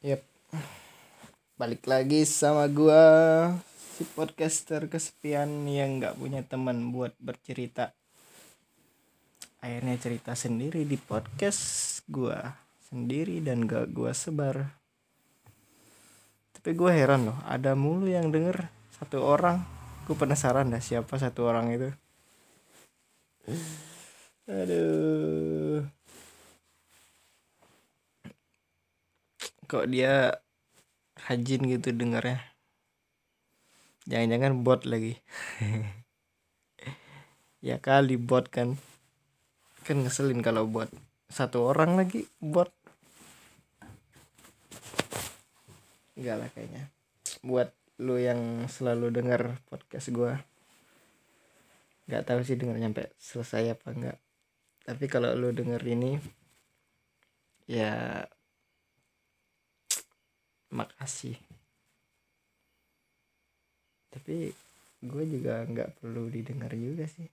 Yep. Balik lagi sama gua si podcaster kesepian yang nggak punya teman buat bercerita. Akhirnya cerita sendiri di podcast gua sendiri dan gak gua sebar. Tapi gua heran loh, ada mulu yang denger satu orang. Gue penasaran dah siapa satu orang itu. Aduh. Kok dia rajin gitu dengarnya. Jangan-jangan bot lagi. Ya kali bot kan. Kan ngeselin kalau bot. Satu orang lagi bot. Enggak lah kayaknya. Buat lu yang selalu dengar podcast gue nggak tahu sih denger nyampe selesai apa enggak. Tapi kalau lu denger ini ya makasih. Tapi gue juga nggak perlu didengar juga sih.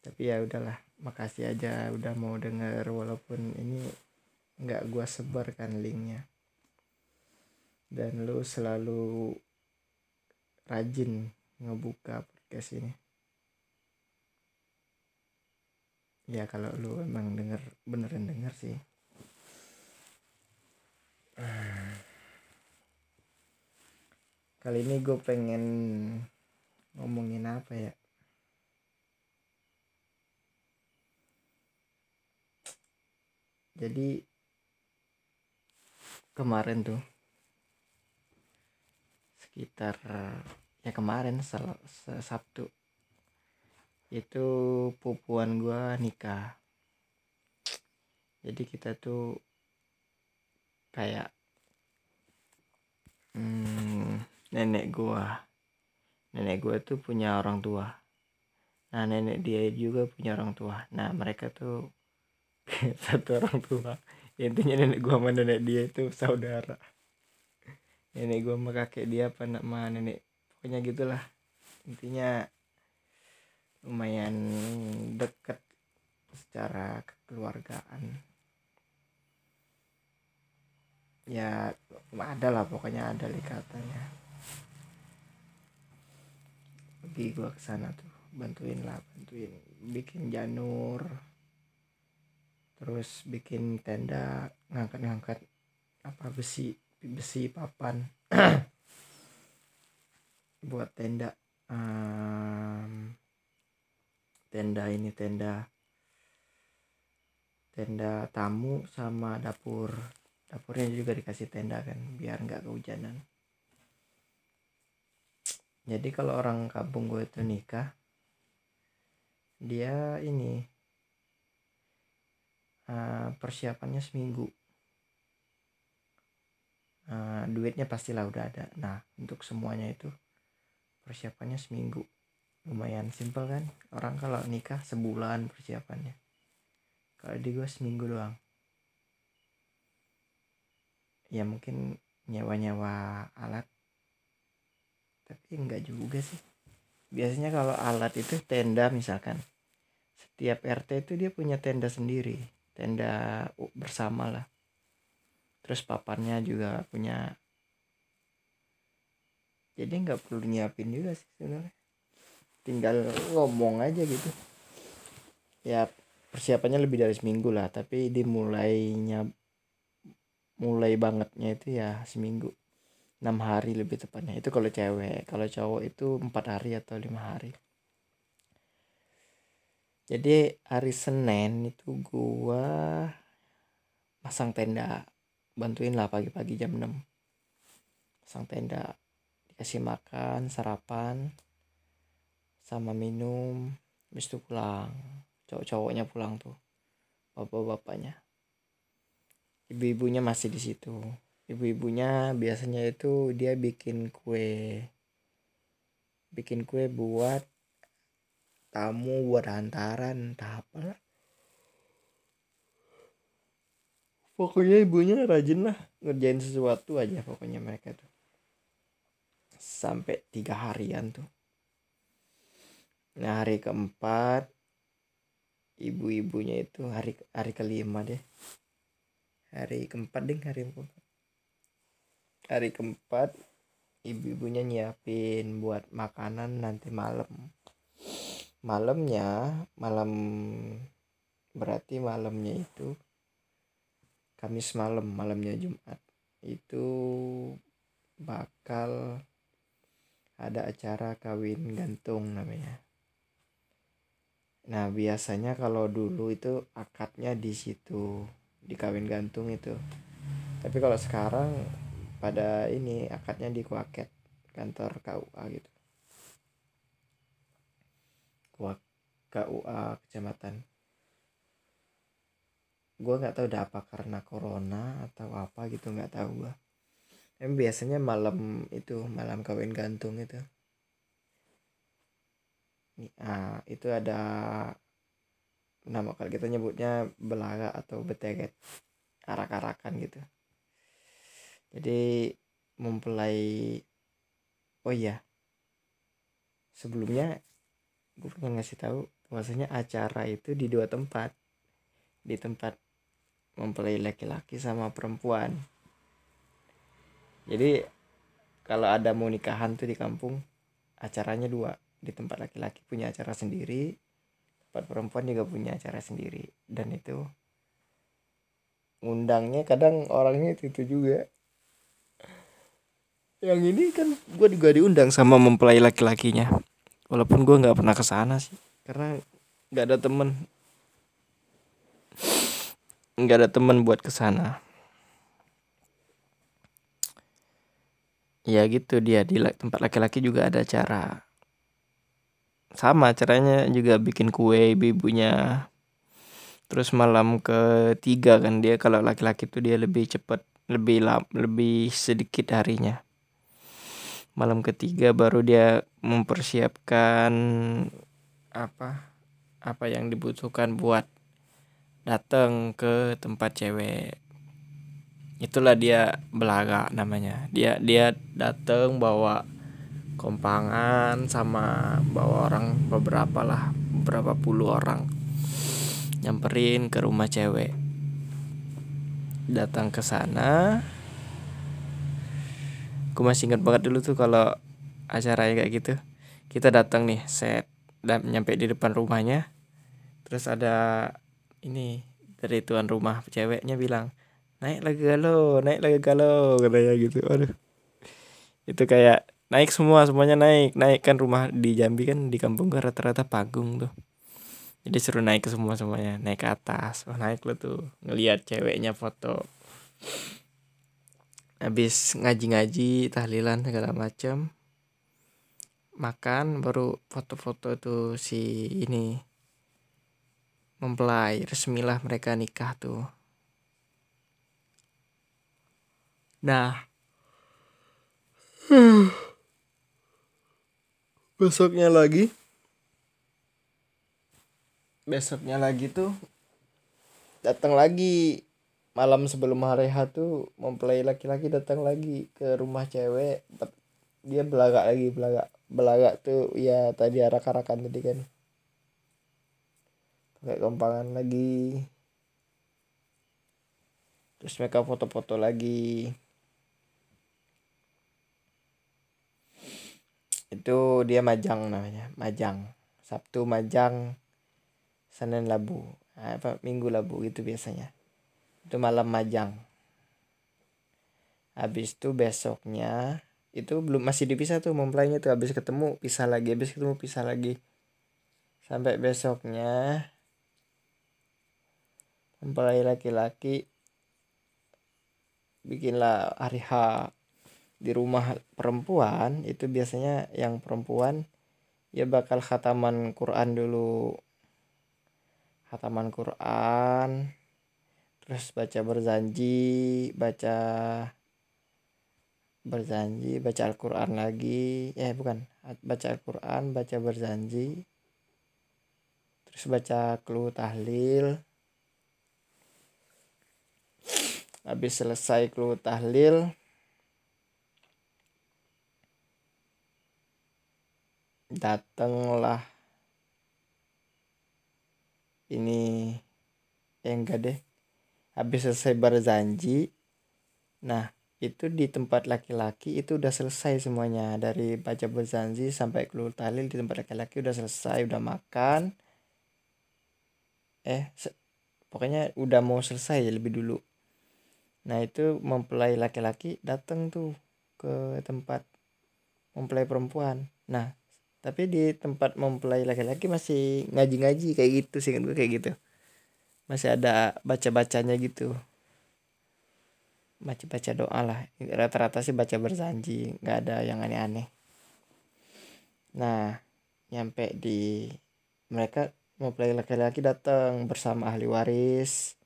Tapi ya udahlah makasih aja udah mau denger walaupun ini nggak gue sebarkan linknya. Dan lu selalu rajin ngebuka podcast ini. Ya kalau lu emang denger beneran denger sih kali ini gue pengen ngomongin apa ya? Jadi kemarin tuh sekitar ya kemarin sel, Sabtu itu pupuan gue nikah. Jadi kita tuh kayak hmm, nenek gua. Nenek gua tuh punya orang tua. Nah nenek dia juga punya orang tua. Nah mereka tuh satu orang tua. Intinya nenek gua sama nenek dia itu saudara. Nenek gua sama kakek dia apa nama nenek pokoknya gitulah. Intinya lumayan deket secara kekeluargaan ya ada lah pokoknya ada likatannya. Pergi gua ke sana tuh bantuin lah bantuin. Bikin janur terus bikin tenda ngangkat-ngangkat apa besi besi papan. Buat tenda um, tenda ini tenda tenda tamu sama dapur dapurnya juga dikasih tenda kan biar nggak kehujanan. Jadi kalau orang kampung gue itu nikah dia ini uh, persiapannya seminggu. Uh, duitnya pastilah udah ada. Nah untuk semuanya itu persiapannya seminggu. Lumayan simpel kan orang kalau nikah sebulan persiapannya. Kalau di gue seminggu doang ya mungkin nyewa-nyewa alat. Tapi enggak juga sih. Biasanya kalau alat itu tenda misalkan. Setiap RT itu dia punya tenda sendiri. Tenda bersama lah. Terus papannya juga punya. Jadi nggak perlu nyiapin juga sih sebenarnya. Tinggal ngomong aja gitu. Ya persiapannya lebih dari seminggu lah. Tapi dimulainya mulai bangetnya itu ya seminggu. Enam hari lebih tepatnya. Itu kalau cewek. Kalau cowok itu empat hari atau lima hari. Jadi hari Senin itu gua pasang tenda. Bantuin lah pagi-pagi jam 6 pasang tenda. Dikasih makan sarapan sama minum. Habis itu pulang. Cowok-cowoknya pulang tuh. Bapak-bapaknya ibu-ibunya masih di situ. Ibu-ibunya biasanya itu dia bikin kue. Bikin kue buat tamu buat hantaran entah apa pokoknya ibunya rajin lah ngerjain sesuatu aja pokoknya mereka tuh. Sampai tiga harian tuh. Nah hari keempat ibu-ibunya itu hari hari kelima deh hari keempat ding hari keempat hari keempat ibu-ibunya nyiapin buat makanan nanti malam. Malamnya malam berarti malamnya itu Kamis malam malamnya Jumat. Itu bakal ada acara kawin gantung namanya. Nah biasanya kalau dulu itu akadnya di situ di kawin gantung itu. Tapi kalau sekarang pada ini akadnya di Kuaket kantor KUA gitu. KUA kecamatan. Gue nggak tahu udah apa karena corona atau apa gitu nggak tahu gue Em biasanya malam itu malam kawin gantung itu. Nah itu ada nama kalau kita nyebutnya belaga atau beteket arak-arakan gitu. Jadi mempelai oh iya. Sebelumnya gue pengen ngasih tahu bahwasanya acara itu di dua tempat. Di tempat mempelai laki-laki sama perempuan. Jadi kalau ada mau nikahan tuh di kampung acaranya dua. Di tempat laki-laki punya acara sendiri tempat perempuan juga punya acara sendiri. Dan itu undangnya kadang orangnya itu, itu juga. Yang ini kan gue juga diundang sama mempelai laki-lakinya. Walaupun gue nggak pernah ke sana sih karena nggak ada temen. Nggak ada temen buat ke sana. Ya gitu dia di tempat laki-laki juga ada acara sama caranya juga bikin kue ibu-ibunya. Terus malam ketiga kan dia kalau laki-laki itu dia lebih cepat lebih lap, lebih sedikit harinya. Malam ketiga baru dia mempersiapkan apa apa yang dibutuhkan buat datang ke tempat cewek. Itulah dia belaga namanya. Dia dia datang bawa kompangan sama bawa orang beberapa lah beberapa puluh orang. Nyamperin ke rumah cewek. Datang ke sana. Aku masih ingat banget dulu tuh kalau acaranya kayak gitu. Kita datang nih set dan nyampe di depan rumahnya. Terus ada ini dari tuan rumah ceweknya bilang naik lagi galau naik lagi galau katanya gitu. Aduh. Itu kayak naik semua semuanya naik. Naik kan rumah di Jambi kan di kampung kan rata-rata panggung tuh. Jadi suruh naik ke semua semuanya. Naik ke atas oh naik lo tuh. Ngelihat ceweknya foto. Habis ngaji-ngaji tahlilan segala macam makan baru foto-foto tuh si ini. Mempelai resmilah mereka nikah tuh. Nah besoknya lagi. Besoknya lagi tuh datang lagi. Malam sebelum hari H tuh mempelai laki-laki datang lagi ke rumah cewek. Dia belagak lagi belagak belagak tuh ya tadi arak-arakan tadi kan. Pakai kompangan lagi. Terus mereka foto-foto lagi itu dia majang namanya majang. Sabtu majang Senin Labu. Apa Minggu Labu gitu biasanya. Itu malam majang. Habis itu besoknya itu belum masih dipisah tuh mempelainya tuh. Habis ketemu pisah lagi. Habis ketemu pisah lagi. Sampai besoknya mempelai laki-laki bikinlah hari H di rumah perempuan itu biasanya yang perempuan ya bakal khataman Quran dulu. Khataman Quran terus baca berjanji baca berjanji baca Al-Quran lagi. Eh bukan baca Al-Quran baca berjanji terus baca klu tahlil. Habis selesai klu tahlil datanglah ini eh enggak deh. Habis selesai berjanji nah itu di tempat laki-laki itu udah selesai semuanya. Dari baca berjanji sampai keluar tahlil di tempat laki-laki udah selesai udah makan. Eh pokoknya udah mau selesai ya lebih dulu. Nah itu mempelai laki-laki datang tuh ke tempat mempelai perempuan. Nah tapi di tempat mempelai laki-laki masih ngaji-ngaji kayak gitu sih kan gue kayak gitu. Masih ada baca-bacanya gitu. Baca-baca doa lah. Rata-rata sih baca berjanji nggak ada yang aneh-aneh. Nah nyampe di mereka mempelai laki-laki datang bersama ahli waris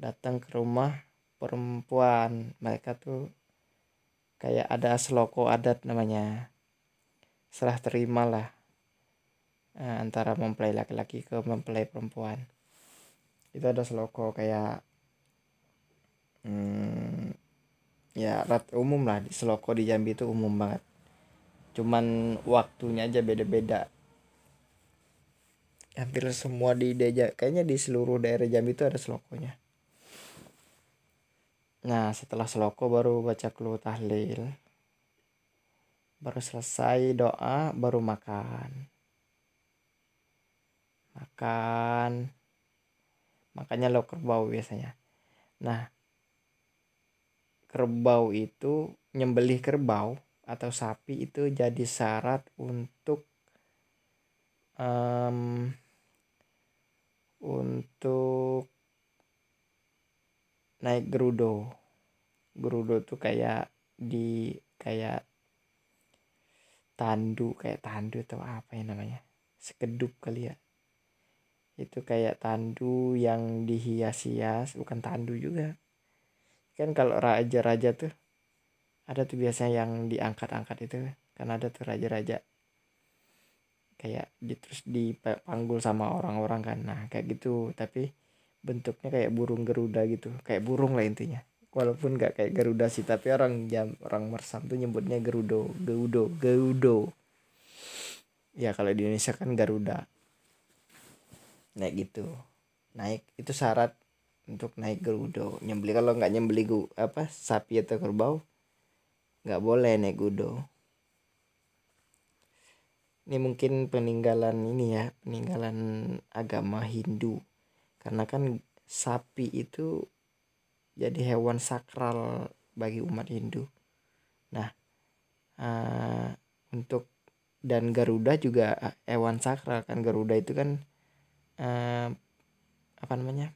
datang ke rumah perempuan. Mereka tuh kayak ada seloko adat namanya serah terima lah eh, antara mempelai laki-laki ke mempelai perempuan. Itu ada seloko kayak hmm, ya rat umum lah. Di Seloko di Jambi itu umum banget. Cuman waktunya aja beda-beda. Hampir semua di deja kayaknya di seluruh daerah Jambi itu ada selokonya. Nah setelah seloko baru baca kelu tahlil baru selesai doa baru makan. Makan. Makanya lo kerbau biasanya. Nah kerbau itu nyembelih kerbau atau sapi itu jadi syarat untuk um, untuk naik gerudo. Gerudo tuh kayak di kayak tandu kayak tandu atau apa ya namanya sekedup kali ya. Itu kayak tandu yang dihias-hias bukan tandu juga. Kan kalau raja-raja tuh ada tuh biasanya yang diangkat-angkat itu kan ada tuh raja-raja. Kayak di, terus dipanggul sama orang-orang kan. Nah kayak gitu tapi bentuknya kayak burung garuda gitu. Kayak burung lah intinya walaupun nggak kayak garuda sih tapi orang jam orang mersam tuh nyebutnya gerudo geudo geudo. Ya kalau di Indonesia kan garuda. Naik gitu. Naik itu syarat untuk naik gerudo. Nyembeli kalau nggak nyembeli gu apa sapi atau kerbau nggak boleh naik gudo ini mungkin peninggalan ini ya peninggalan agama Hindu. Karena kan sapi itu jadi hewan sakral bagi umat Hindu. Nah uh, untuk dan Garuda juga hewan sakral kan. Garuda itu kan uh, apa namanya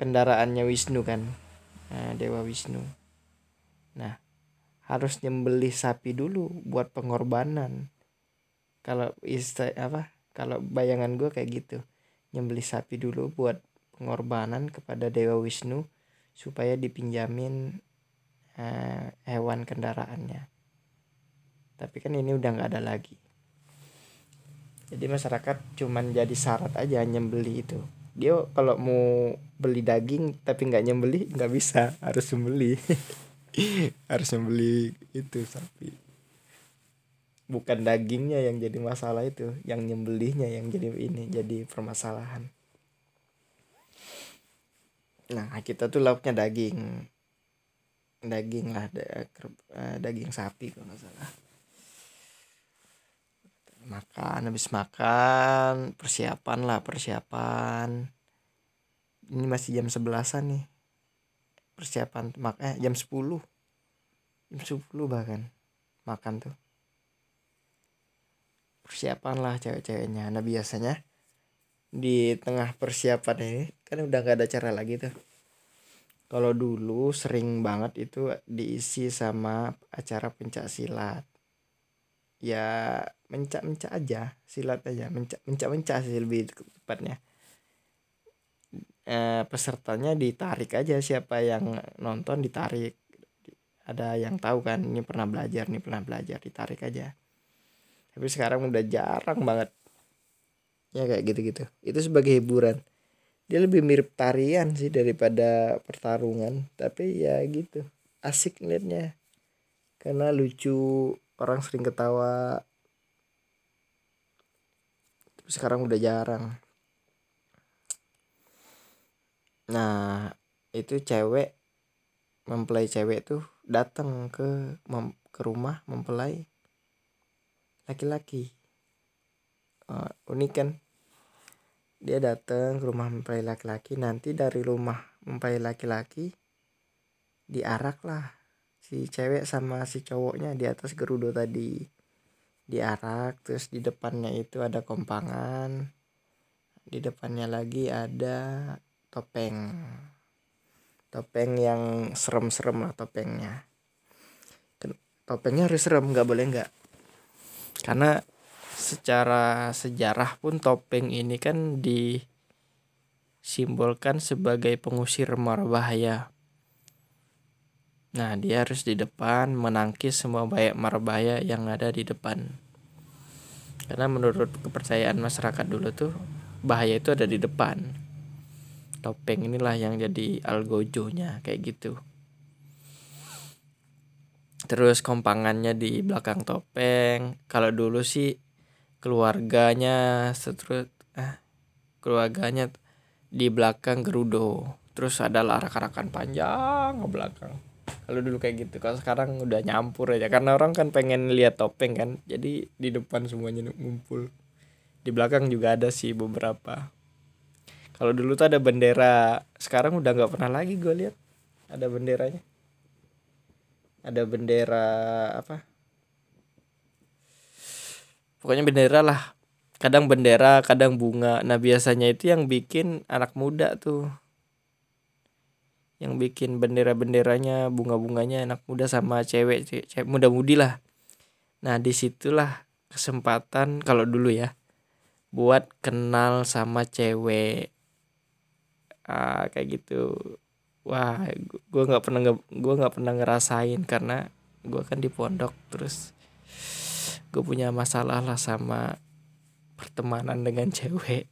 kendaraannya Wisnu kan nah, Dewa Wisnu. Nah harus nyembelih sapi dulu buat pengorbanan. Kalau istilah apa kalau bayangan gue kayak gitu. Nyembelih sapi dulu buat pengorbanan kepada Dewa Wisnu supaya dipinjamin uh, hewan kendaraannya. Tapi kan ini udah nggak ada lagi. Jadi masyarakat cuman jadi syarat aja nyembeli itu. Dia kalau mau beli daging tapi nggak nyembeli nggak bisa. Harus membeli harus membeli itu sapi. Bukan dagingnya yang jadi masalah itu yang nyembelihnya yang jadi ini jadi permasalahan nah kita tuh lauknya daging. Daging lah eh, daging sapi kalau nggak salah. Makan habis makan persiapan lah persiapan. Ini masih jam sebelasan nih. Persiapan mak eh jam 10 jam 10 bahkan makan tuh. Persiapan lah cewek-ceweknya. Nah biasanya di tengah persiapan ini kan udah gak ada cara lagi tuh. Kalau dulu sering banget itu diisi sama acara pencak silat. Ya mencak mencak aja silat aja mencak mencak mencak sih lebih tepatnya. E, pesertanya ditarik aja siapa yang nonton ditarik. Ada yang tahu kan ini pernah belajar ini pernah belajar ditarik aja. Tapi sekarang udah jarang banget ya kayak gitu-gitu. Itu sebagai hiburan. Dia lebih mirip tarian sih daripada pertarungan. Tapi ya gitu. Asik ngeliatnya. Karena lucu orang sering ketawa. Tapi sekarang udah jarang. Nah itu cewek mempelai cewek tuh datang ke mem, ke rumah mempelai laki-laki uh, unik kan? Dia datang ke rumah mempelai laki-laki. Nanti dari rumah mempelai laki-laki diarak lah. Si cewek sama si cowoknya di atas gerudo tadi. Diarak terus di depannya itu ada kompangan. Di depannya lagi ada topeng. Topeng yang serem-serem lah topengnya. Topengnya harus serem nggak boleh nggak? Karena secara sejarah pun topeng ini kan disimbolkan sebagai pengusir mara bahaya nah dia harus di depan menangkis semua bahaya mara bahaya yang ada di depan. Karena menurut kepercayaan masyarakat dulu tuh bahaya itu ada di depan. Topeng inilah yang jadi algojonya kayak gitu. Terus kompangannya di belakang topeng. Kalau dulu sih keluarganya seterus eh keluarganya di belakang gerudo. Terus ada larak-arakan panjang ke belakang kalau dulu kayak gitu kalau sekarang udah nyampur aja. Karena orang kan pengen lihat topeng kan jadi di depan semuanya ngumpul. Di belakang juga ada sih beberapa. Kalau dulu tuh ada bendera sekarang udah nggak pernah lagi gue lihat. Ada benderanya. Ada bendera apa pokoknya bendera lah. Kadang bendera kadang bunga. Nah biasanya itu yang bikin anak muda tuh. Yang bikin bendera benderanya bunga bunganya anak muda sama cewek cewek muda mudi lah. Nah di situlah kesempatan kalau dulu ya buat kenal sama cewek. Ah, kayak gitu. Wah gue nggak pernah gue nggak pernah ngerasain karena gue kan di pondok terus gue punya masalah lah sama pertemanan dengan cewek.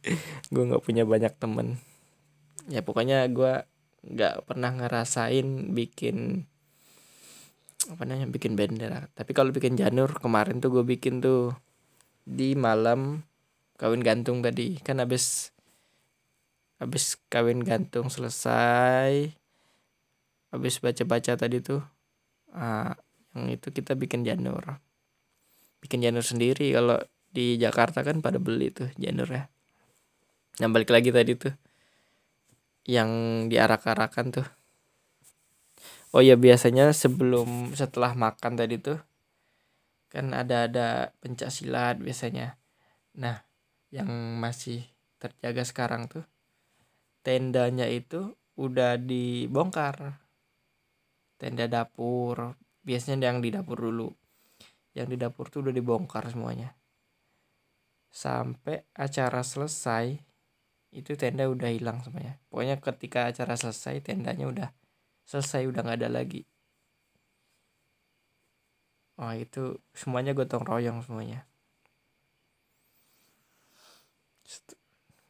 Gue nggak punya banyak temen. Ya pokoknya gue nggak pernah ngerasain bikin apa namanya bikin bendera tapi kalau bikin janur kemarin tuh gue bikin tuh di malam kawin gantung tadi. Kan habis habis kawin gantung selesai habis baca-baca tadi tuh uh, yang itu kita bikin janur bikin janur sendiri kalau di Jakarta kan pada beli tuh ya yang balik lagi tadi tuh yang diarak-arakan tuh. Oh ya biasanya sebelum setelah makan tadi tuh kan ada ada pencak silat biasanya. Nah yang masih terjaga sekarang tuh tendanya itu udah dibongkar. Tenda dapur biasanya yang di dapur dulu yang di dapur tuh udah dibongkar semuanya. Sampai acara selesai itu tenda udah hilang semuanya. Pokoknya ketika acara selesai tendanya udah selesai udah nggak ada lagi. Oh itu semuanya gotong royong semuanya.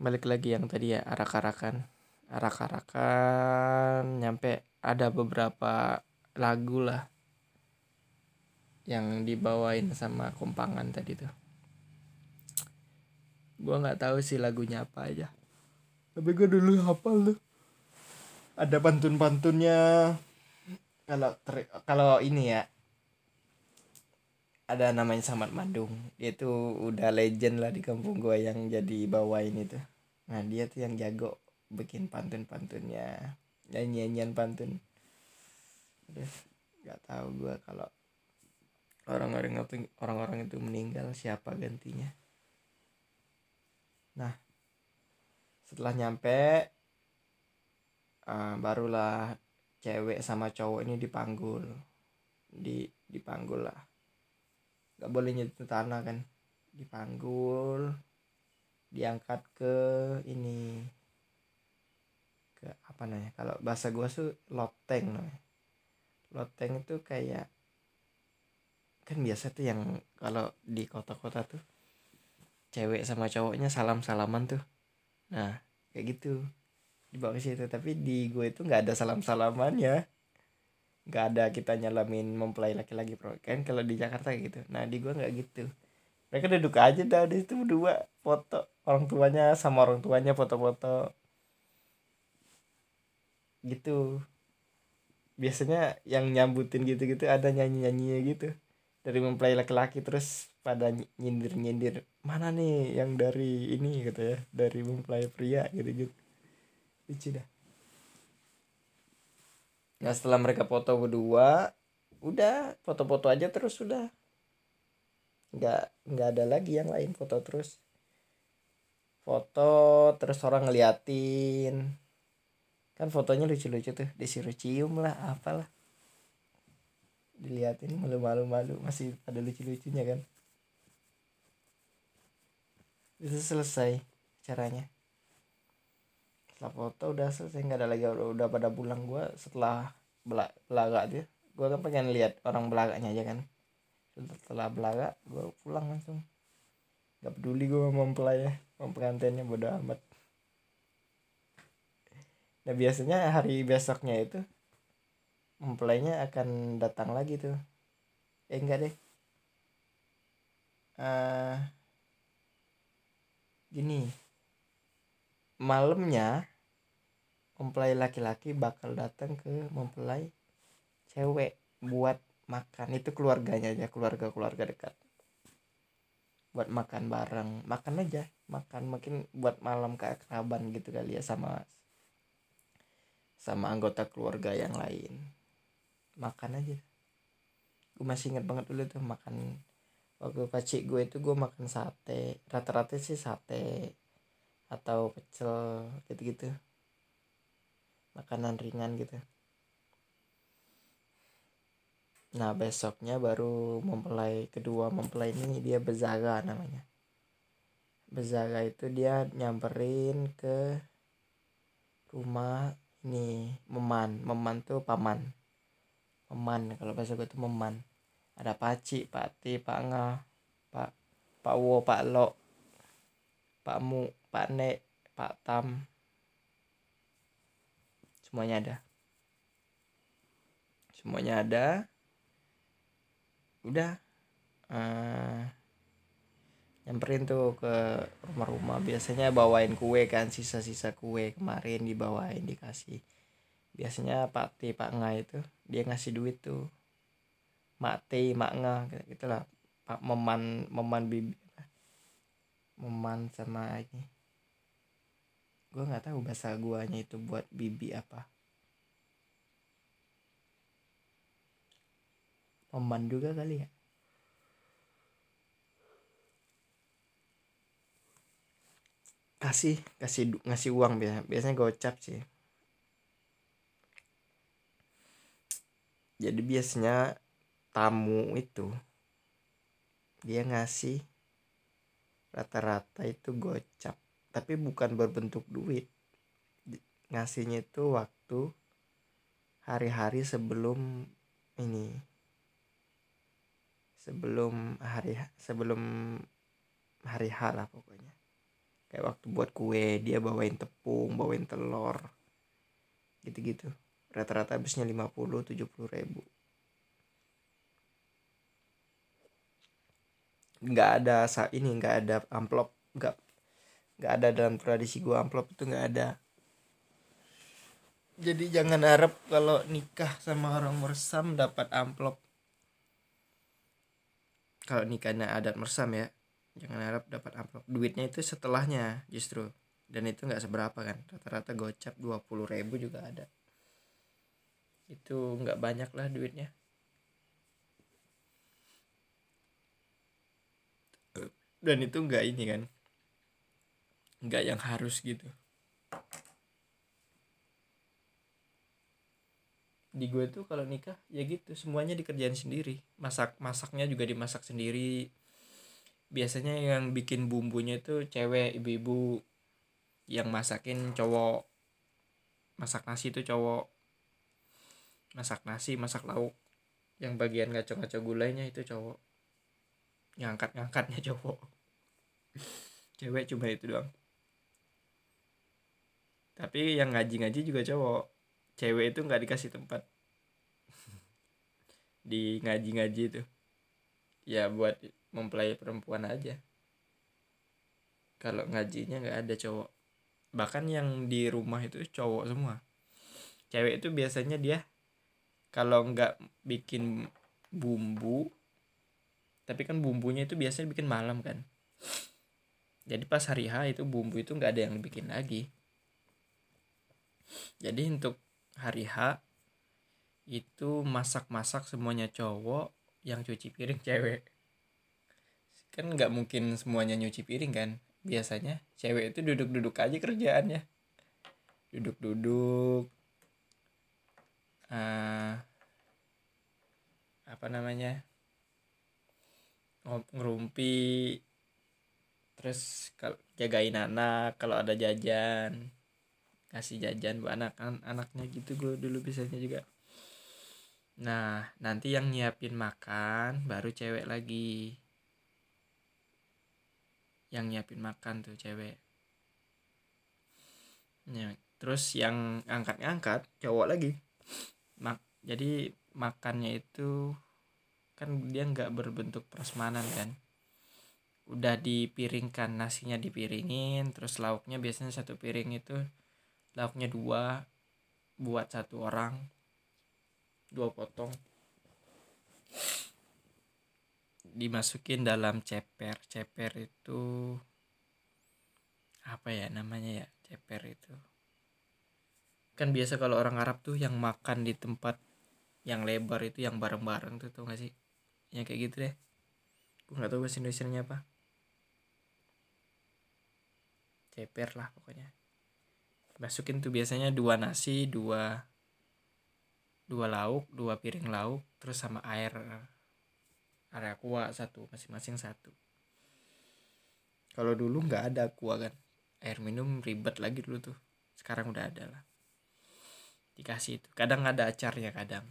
Balik lagi yang tadi ya arak-arakan. Arak-arakan nyampe ada beberapa lagu lah yang dibawain sama kompangan tadi tuh. Gue nggak tahu sih lagunya apa aja. Tapi gue dulu hafal tuh. Ada pantun-pantunnya. Kalau kalau ini ya. Ada namanya Samad Mandung. Dia tuh udah legend lah di kampung gue yang jadi bawain itu. Nah dia tuh yang jago bikin pantun-pantunnya. Nyanyian pantun. Udah nggak tahu gue kalau orang-orang itu orang-orang itu meninggal siapa gantinya? Nah setelah nyampe uh, barulah cewek sama cowok ini dipanggul. Di dipanggul lah. Nggak boleh nyentuh tanah kan. Dipanggul diangkat ke ini ke apa namanya? Kalau bahasa gua tuh loteng namanya. Loteng itu kayak kan biasa tuh yang kalau di kota-kota tuh cewek sama cowoknya salam salaman tuh. Nah kayak gitu. Dibawa ke situ tapi di gue itu nggak ada salam salamannya nggak ada kita nyalamin mempelai laki-laki pro kan kalau di Jakarta gitu. Nah di gua nggak gitu. Mereka duduk aja dah di situ berdua. Foto orang tuanya sama orang tuanya foto-foto. Gitu. Biasanya yang nyambutin gitu-gitu ada nyanyi-nyanyinya gitu dari mempelai laki-laki terus pada nyindir-nyindir mana nih yang dari ini? Gitu ya. Dari mempelai pria gitu-gitu lucu dah. Nah setelah mereka foto berdua udah foto-foto aja terus sudah. Nggak nggak ada lagi yang lain foto terus. Foto terus orang ngeliatin. Kan fotonya lucu-lucu tuh disuruh cium lah apalah diliatin malu-malu malu masih ada lucu-lucunya kan? Itu selesai caranya. Setelah foto udah selesai nggak ada lagi. Udah, pada pulang gue setelah belaga dia. Gue kan pengen lihat orang belaganya aja kan. Setelah belaga gue pulang langsung. Nggak peduli gue mau mempelai ya. Mau pengantinnya bodo amat. Nah biasanya hari besoknya itu mempelainya akan datang lagi tuh. Eh enggak deh. Uh, gini. Malamnya mempelai laki-laki bakal datang ke mempelai cewek buat makan. Itu keluarganya aja keluarga keluarga dekat. Buat makan bareng. Makan aja. Makan mungkin buat malam keakraban gitu kali ya sama sama anggota keluarga yang lain makan aja. Gue masih inget banget dulu tuh makan waktu pacik gue itu gue makan sate. Rata-rata sih sate atau pecel gitu-gitu. Makanan ringan gitu. Nah besoknya baru mempelai kedua mempelai ini dia bezaga namanya. Bezaga itu dia nyamperin ke rumah ini meman. Meman tuh paman meman kalau bahasa gue tuh meman. Ada paci pak ti pak nga pak pak wo pak lo pak mu pak ne pak tam. Semuanya ada. Semuanya ada. Udah. Uh, nyamperin tuh ke rumah-rumah. Biasanya bawain kue kan sisa-sisa kue kemarin dibawain dikasih. Biasanya Pak T Pak Nga itu dia ngasih duit tuh. Mak T Mak Nga gitu lah Pak Meman Meman Bibi Meman sama ini. Gue nggak tahu bahasa guanya itu buat bibi apa. Meman juga kali ya. Kasih kasih ngasih uang biasa biasanya gocap sih jadi biasanya tamu itu dia ngasih rata-rata itu gocap tapi bukan berbentuk duit. Ngasihnya itu waktu hari-hari sebelum ini sebelum hari sebelum hari H lah pokoknya. Kayak waktu buat kue dia bawain tepung bawain telur gitu-gitu rata-rata habisnya 50 70 ribu. Nggak ada saat ini nggak ada amplop nggak nggak ada dalam tradisi gua amplop itu nggak ada. Jadi jangan harap kalau nikah sama orang mersam dapat amplop. Kalau nikahnya adat mersam ya jangan harap dapat amplop. Duitnya itu setelahnya justru. Dan itu nggak seberapa kan rata-rata gocap dua puluh ribu juga ada itu nggak banyak lah duitnya. Dan itu nggak ini kan? Nggak yang harus gitu. Di gue tuh kalau nikah ya gitu semuanya dikerjain sendiri. Masak masaknya juga dimasak sendiri. Biasanya yang bikin bumbunya itu cewek ibu-ibu. Yang masakin cowok. Masak nasi itu cowok masak nasi masak lauk. Yang bagian ngaco-ngaco gulainya itu cowok. Ngangkat-ngangkatnya cowok. Cewek cuma itu doang. Tapi yang ngaji-ngaji juga cowok. Cewek itu nggak dikasih tempat. Di ngaji-ngaji itu. Ya buat mempelai perempuan aja. Kalau ngajinya nggak ada cowok. Bahkan yang di rumah itu cowok semua. Cewek itu biasanya dia kalau nggak bikin bumbu tapi kan bumbunya itu biasanya bikin malam kan. Jadi pas hari H itu bumbu itu nggak ada yang bikin lagi. Jadi untuk hari H itu masak-masak semuanya cowok yang cuci piring cewek. Kan nggak mungkin semuanya nyuci piring kan. Biasanya cewek itu duduk-duduk aja kerjaannya. Duduk-duduk uh, apa namanya? Ngerumpi terus kalau jagain anak kalau ada jajan. Kasih jajan buat anak kan anaknya gitu gue dulu biasanya juga. Nah nanti yang nyiapin makan baru cewek lagi. Yang nyiapin makan tuh cewek. Ya, terus yang angkat-angkat cowok lagi mak jadi makannya itu kan dia nggak berbentuk prasmanan kan? Udah dipiringkan nasinya dipiringin terus lauknya biasanya satu piring itu lauknya dua buat satu orang dua potong. Dimasukin dalam ceper ceper itu apa ya namanya ya? Ceper itu kan biasa kalau orang Arab tuh yang makan di tempat yang lebar itu yang bareng-bareng tuh tau gak sih? Yang kayak gitu deh. Gue nggak tahu bahasa Indonesia nya apa. Ceper lah pokoknya. Masukin tuh biasanya dua nasi dua dua lauk dua piring lauk terus sama air air aqua satu masing-masing satu. Kalau dulu nggak ada aqua kan. Air minum ribet lagi dulu tuh. Sekarang udah ada lah dikasih itu. Kadang ada acarnya kadang.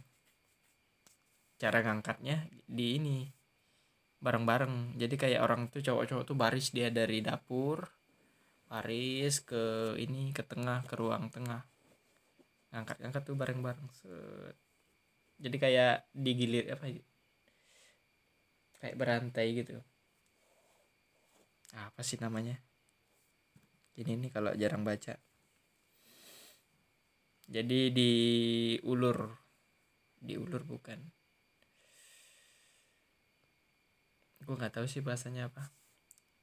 Cara ngangkatnya di ini bareng-bareng. Jadi kayak orang tuh cowok-cowok tuh baris dia dari dapur baris ke ini ke tengah ke ruang tengah. Ngangkat-ngangkat tuh bareng-bareng jadi kayak digilir apa ya? kayak berantai gitu. Apa sih namanya? Ini nih kalau jarang baca jadi diulur diulur bukan. Gue nggak tahu sih bahasanya apa.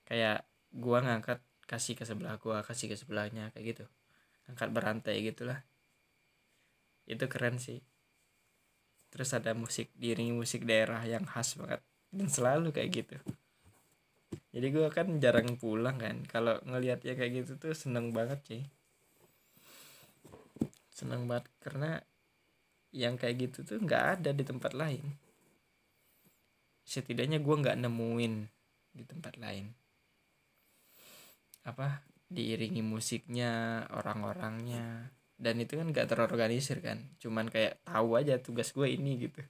Kayak gua ngangkat kasih ke sebelah gua kasih ke sebelahnya kayak gitu. Angkat berantai gitulah. Itu keren sih. Terus ada musik diiringi musik daerah yang khas banget. Dan selalu kayak gitu. Jadi gua kan jarang pulang kan. Kalau ngelihat ya kayak gitu tuh seneng banget sih seneng banget karena yang kayak gitu tuh nggak ada di tempat lain. Setidaknya gue nggak nemuin di tempat lain. Apa diiringi musiknya orang-orangnya. Dan itu kan gak terorganisir kan cuman kayak tahu aja tugas gue ini gitu.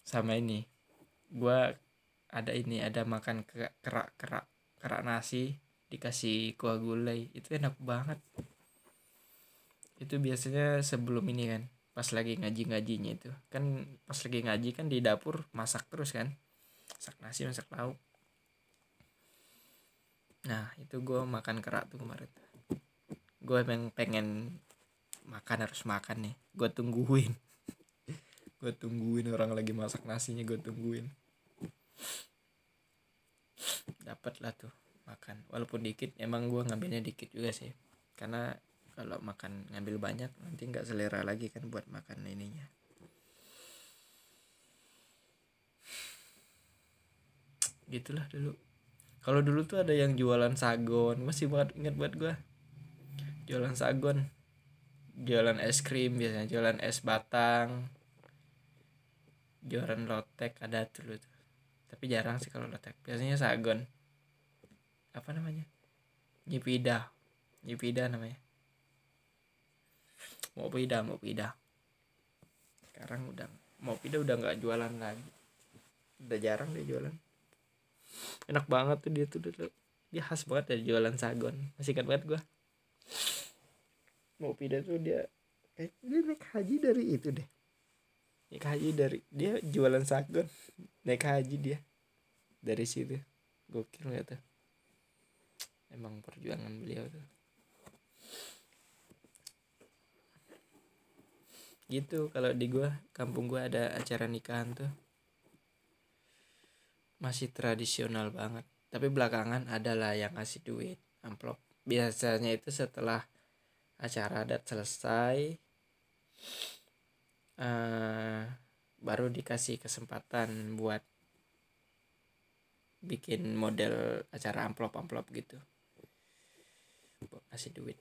Sama ini gue ada ini ada makan kerak kerak kerak nasi dikasih kuah gulai itu enak banget. Itu biasanya sebelum ini kan pas lagi ngaji ngajinya itu. Kan pas lagi ngaji kan di dapur masak terus kan masak nasi masak lauk. Nah itu gue makan kerak tuh kemarin. Gue emang pengen makan harus makan nih. Gue tungguin. Gue tungguin orang lagi masak nasinya gue tungguin. Dapat lah tuh makan. Walaupun dikit emang gue ngambilnya dikit juga sih. Karena kalau makan ngambil banyak nanti nggak selera lagi kan buat makan ininya. Gitulah dulu. Kalau dulu tuh ada yang jualan sagon. Masih banget inget buat gue jualan sagon. Jualan es krim biasanya jualan es batang. Jualan lotek ada dulu tuh. Tapi jarang sih kalau lotek. Biasanya sagon apa namanya? Nyipida. Nyipida namanya. Mau pida mau pida sekarang udah mau pida udah nggak jualan lagi. Udah jarang deh jualan. Enak banget tuh dia tuh dulu. Dia khas banget dari jualan sagon. Masih ingat banget gue mau pindah tuh dia kayak dia naik haji dari itu deh. Naik haji dari dia jualan sagon. Naik haji dia. Dari situ. Gokil nggak tuh emang perjuangan beliau tuh. Gitu kalau di gua kampung gua ada acara nikahan tuh. Masih tradisional banget. Tapi belakangan adalah yang ngasih duit amplop. Biasanya itu setelah acara adat selesai uh, baru dikasih kesempatan buat bikin model acara amplop amplop gitu kasih duit.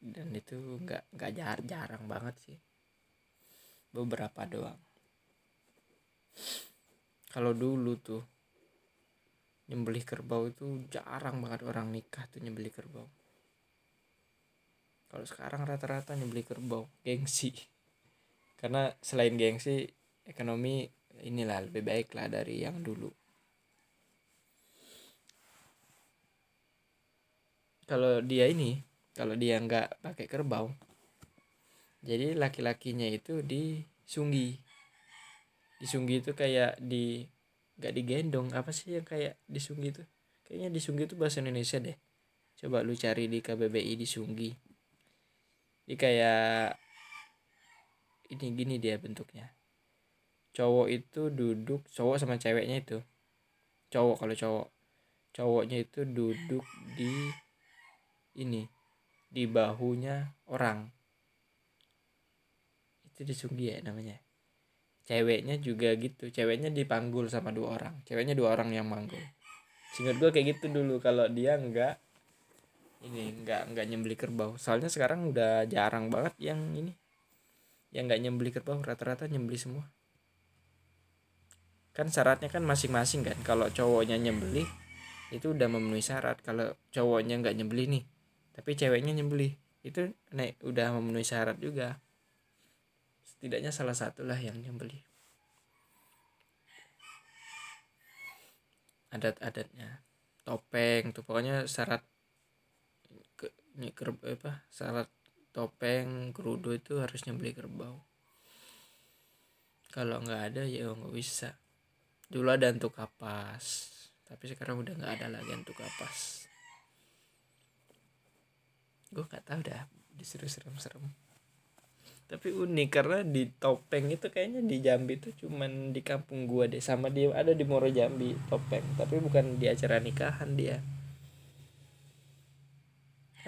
Dan itu nggak nggak jar jarang banget sih. Beberapa doang. Kalau dulu tuh nyembelih kerbau itu jarang banget orang nikah tuh nyembelih kerbau. Kalau sekarang rata-rata nyembelih kerbau gengsi. Karena selain gengsi ekonomi inilah lebih baik lah dari yang dulu kalau dia ini kalau dia nggak pakai kerbau jadi laki-lakinya itu disunggi. Disunggi itu kayak di nggak digendong apa sih yang kayak disunggi itu? Kayaknya disunggi itu bahasa Indonesia deh. Coba lu cari di KBBI disunggi. Ini kayak ini gini dia bentuknya. Cowok itu duduk cowok sama ceweknya itu. Cowok kalau cowok. Cowoknya itu duduk di ini di bahunya orang. Itu disunggi ya namanya. Ceweknya juga gitu. Ceweknya dipanggul sama dua orang. Ceweknya dua orang yang manggul. Singkat gue kayak gitu dulu. Kalau dia enggak ini nggak nggak nyembeli kerbau soalnya sekarang udah jarang banget yang ini. Yang nggak nyembeli kerbau rata-rata nyembeli semua. Kan syaratnya kan masing-masing kan. Kalau cowoknya nyembeli itu udah memenuhi syarat. Kalau cowoknya nggak nyembeli nih tapi ceweknya nyembeli itu naik udah memenuhi syarat juga. Setidaknya salah satu lah yang nyembeli adat-adatnya. Topeng tuh pokoknya syarat nyeker apa syarat topeng kerudu itu harus nyembeli kerbau. Kalau nggak ada ya nggak bisa. Dulu ada untuk kapas tapi sekarang udah nggak ada lagi untuk kapas gue nggak tahu dah disuruh serem-serem. Tapi unik karena di topeng itu kayaknya di Jambi itu cuman di kampung gua deh. Sama dia ada di Moro Jambi topeng. Tapi bukan di acara nikahan dia.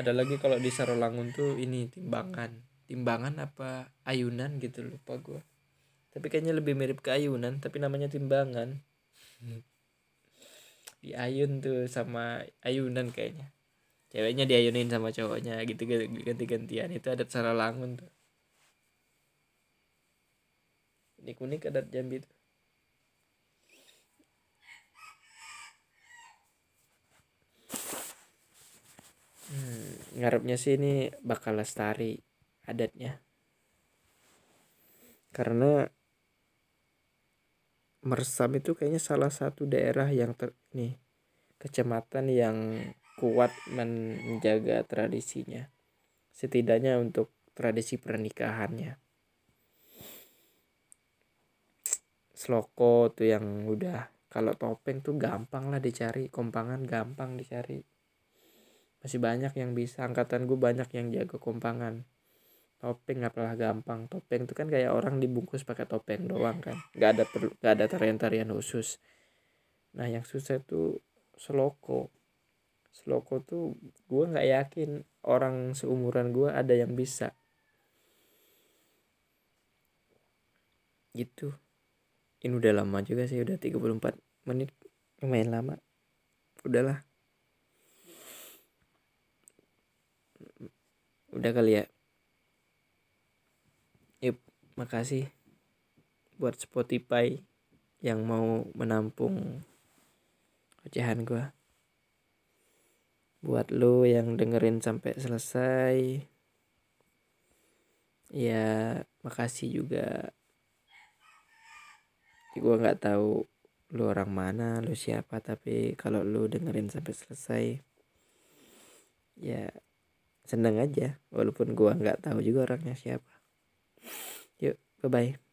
Ada lagi kalau di Sarolangun tuh ini timbangan. Timbangan apa ayunan gitu lupa gue tapi kayaknya lebih mirip ke ayunan tapi namanya timbangan. Di ayun tuh sama ayunan kayaknya ceweknya diayunin sama cowoknya gitu ganti-gantian. Itu adat Sarolangun tuh. Unik-unik adat Jambi tuh. Hmm, ngarepnya sih ini bakal lestari adatnya. Karena Mersam itu kayaknya salah satu daerah yang ter nih kecamatan yang kuat menjaga tradisinya setidaknya untuk tradisi pernikahannya. Sloko tuh yang udah kalau topeng tuh gampang lah dicari kompangan gampang dicari. Masih banyak yang bisa angkatan gue banyak yang jago kompangan. Topeng apalah gampang. Topeng itu kan kayak orang dibungkus pakai topeng doang kan. Nggak ada perlu nggak ada tarian-tarian khusus. Nah yang susah itu seloko seloko tuh gue nggak yakin orang seumuran gue ada yang bisa. Gitu. Ini udah lama juga sih udah 34 menit. Lumayan lama. Udahlah. Udah kali ya. Yuk makasih buat Spotify yang mau menampung ocehan gua buat lo yang dengerin sampai selesai ya makasih juga. Gue nggak tahu lu orang mana lu siapa tapi kalau lu dengerin sampai selesai ya seneng aja. Walaupun gua nggak tahu juga orangnya siapa. Yuk bye bye